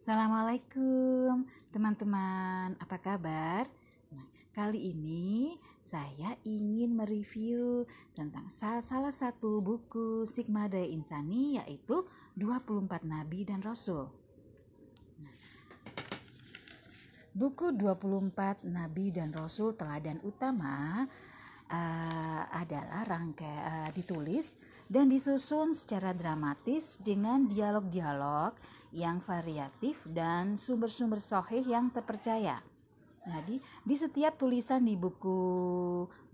Assalamualaikum teman-teman, apa kabar? Nah, kali ini saya ingin mereview tentang salah satu buku Sigma Daya Insani yaitu 24 Nabi dan Rasul. Nah, buku 24 Nabi dan Rasul Teladan Utama uh, adalah rangkai uh, ditulis dan disusun secara dramatis dengan dialog-dialog yang variatif dan sumber-sumber sohih yang terpercaya. Jadi, di setiap tulisan di buku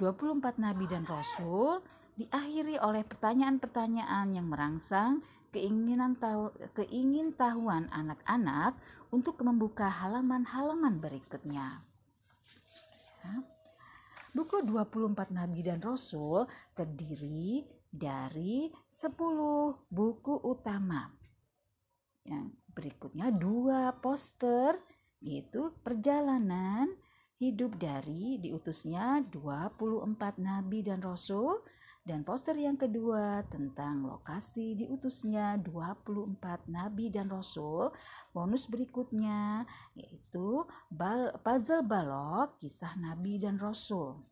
24 Nabi dan Rasul diakhiri oleh pertanyaan-pertanyaan yang merangsang keinginan tahu, keingin tahuan anak-anak untuk membuka halaman-halaman berikutnya. Ya. Buku 24 Nabi dan Rasul terdiri dari 10 buku utama. Yang berikutnya dua poster yaitu perjalanan hidup dari diutusnya 24 nabi dan rasul dan poster yang kedua tentang lokasi diutusnya 24 nabi dan rasul. Bonus berikutnya yaitu puzzle balok kisah nabi dan rasul.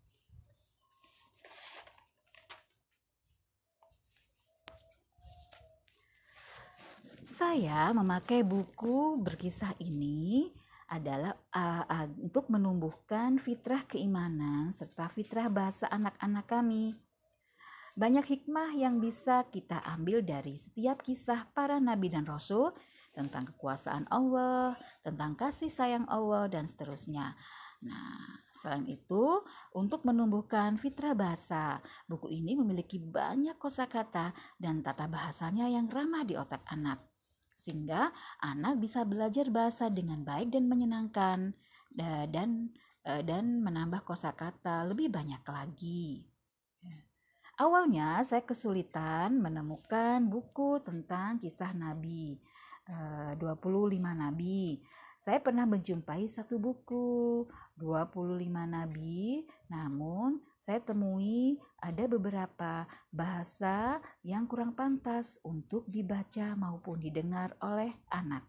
Saya memakai buku berkisah ini adalah uh, uh, untuk menumbuhkan fitrah keimanan serta fitrah bahasa anak-anak kami. Banyak hikmah yang bisa kita ambil dari setiap kisah para nabi dan rasul tentang kekuasaan Allah, tentang kasih sayang Allah dan seterusnya. Nah, selain itu, untuk menumbuhkan fitrah bahasa, buku ini memiliki banyak kosakata dan tata bahasanya yang ramah di otak anak sehingga anak bisa belajar bahasa dengan baik dan menyenangkan dan e, dan menambah kosakata lebih banyak lagi. Awalnya saya kesulitan menemukan buku tentang kisah Nabi, 25 e, Nabi. Saya pernah menjumpai satu buku 25 nabi, namun saya temui ada beberapa bahasa yang kurang pantas untuk dibaca maupun didengar oleh anak.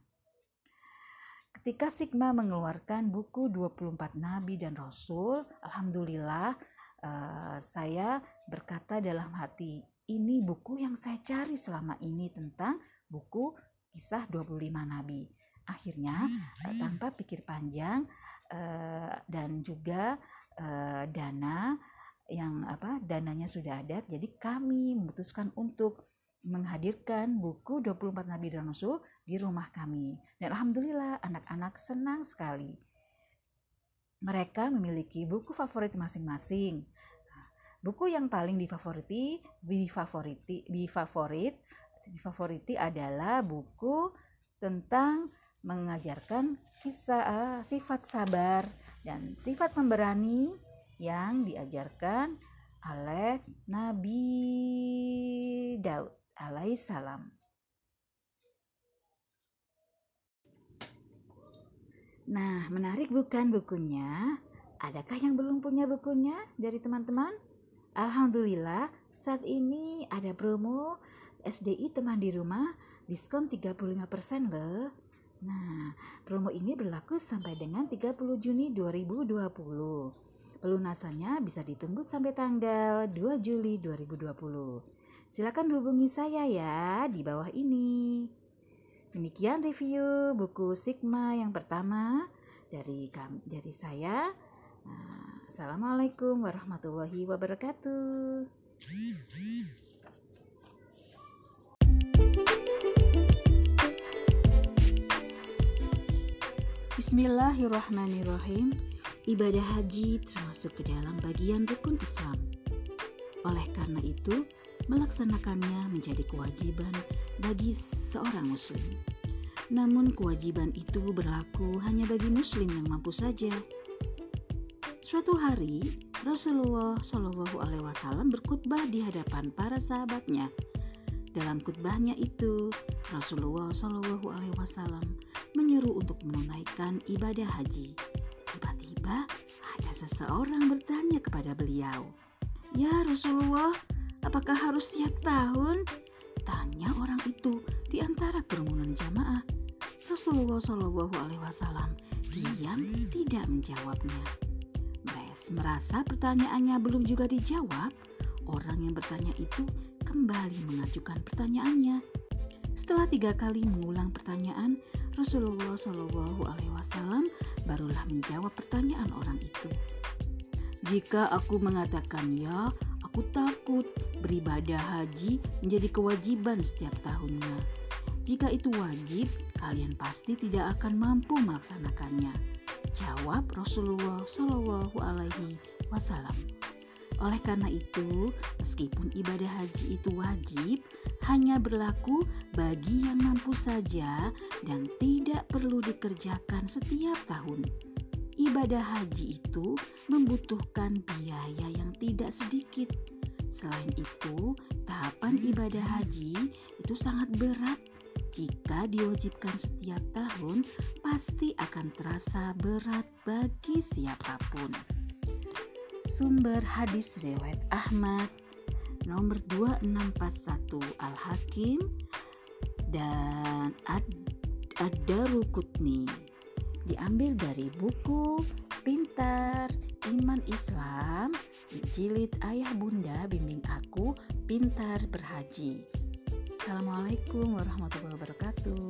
Ketika Sigma mengeluarkan buku 24 nabi dan rasul, alhamdulillah uh, saya berkata dalam hati, ini buku yang saya cari selama ini tentang buku kisah 25 nabi. Akhirnya hmm. tanpa pikir panjang uh, dan juga uh, dana yang apa dananya sudah ada jadi kami memutuskan untuk menghadirkan buku 24 Nabi dan Rasul di rumah kami. Dan alhamdulillah anak-anak senang sekali mereka memiliki buku favorit masing-masing nah, buku yang paling difavoriti difavoriti difavorit difavoriti adalah buku tentang mengajarkan kisah uh, sifat sabar dan sifat pemberani yang diajarkan oleh Nabi Daud alaihissalam. Nah, menarik bukan bukunya? Adakah yang belum punya bukunya dari teman-teman? Alhamdulillah, saat ini ada promo SDI teman di rumah diskon 35% loh. Nah, promo ini berlaku sampai dengan 30 Juni 2020. Pelunasannya bisa ditunggu sampai tanggal 2 Juli 2020. Silakan hubungi saya ya di bawah ini. Demikian review buku Sigma yang pertama dari dari saya. Nah, Assalamualaikum warahmatullahi wabarakatuh. Bismillahirrahmanirrahim. Ibadah haji termasuk ke dalam bagian rukun Islam. Oleh karena itu, melaksanakannya menjadi kewajiban bagi seorang muslim. Namun kewajiban itu berlaku hanya bagi muslim yang mampu saja. Suatu hari, Rasulullah Shallallahu alaihi wasallam berkhutbah di hadapan para sahabatnya. Dalam khutbahnya itu, Rasulullah Shallallahu alaihi wasallam menyuruh untuk menunaikan ibadah haji. Tiba-tiba ada seseorang bertanya kepada beliau, "Ya Rasulullah, apakah harus setiap tahun?" Tanya orang itu di antara kerumunan jamaah. Rasulullah Shallallahu Alaihi Wasallam diam tidak menjawabnya. Bres merasa pertanyaannya belum juga dijawab. Orang yang bertanya itu kembali mengajukan pertanyaannya. Setelah tiga kali mengulang pertanyaan, Rasulullah Shallallahu Alaihi Wasallam barulah menjawab pertanyaan orang itu. Jika aku mengatakan ya, aku takut beribadah haji menjadi kewajiban setiap tahunnya. Jika itu wajib, kalian pasti tidak akan mampu melaksanakannya. Jawab Rasulullah Shallallahu Alaihi Wasallam. Oleh karena itu, meskipun ibadah haji itu wajib, hanya berlaku bagi yang mampu saja dan tidak perlu dikerjakan setiap tahun. Ibadah haji itu membutuhkan biaya yang tidak sedikit. Selain itu, tahapan ibadah haji itu sangat berat. Jika diwajibkan setiap tahun, pasti akan terasa berat bagi siapa pun. Sumber hadis riwayat Ahmad nomor 2641 Al-Hakim dan Ad-Darukutni diambil dari buku Pintar Iman Islam jilid Ayah Bunda Bimbing Aku Pintar Berhaji. Assalamualaikum warahmatullahi wabarakatuh.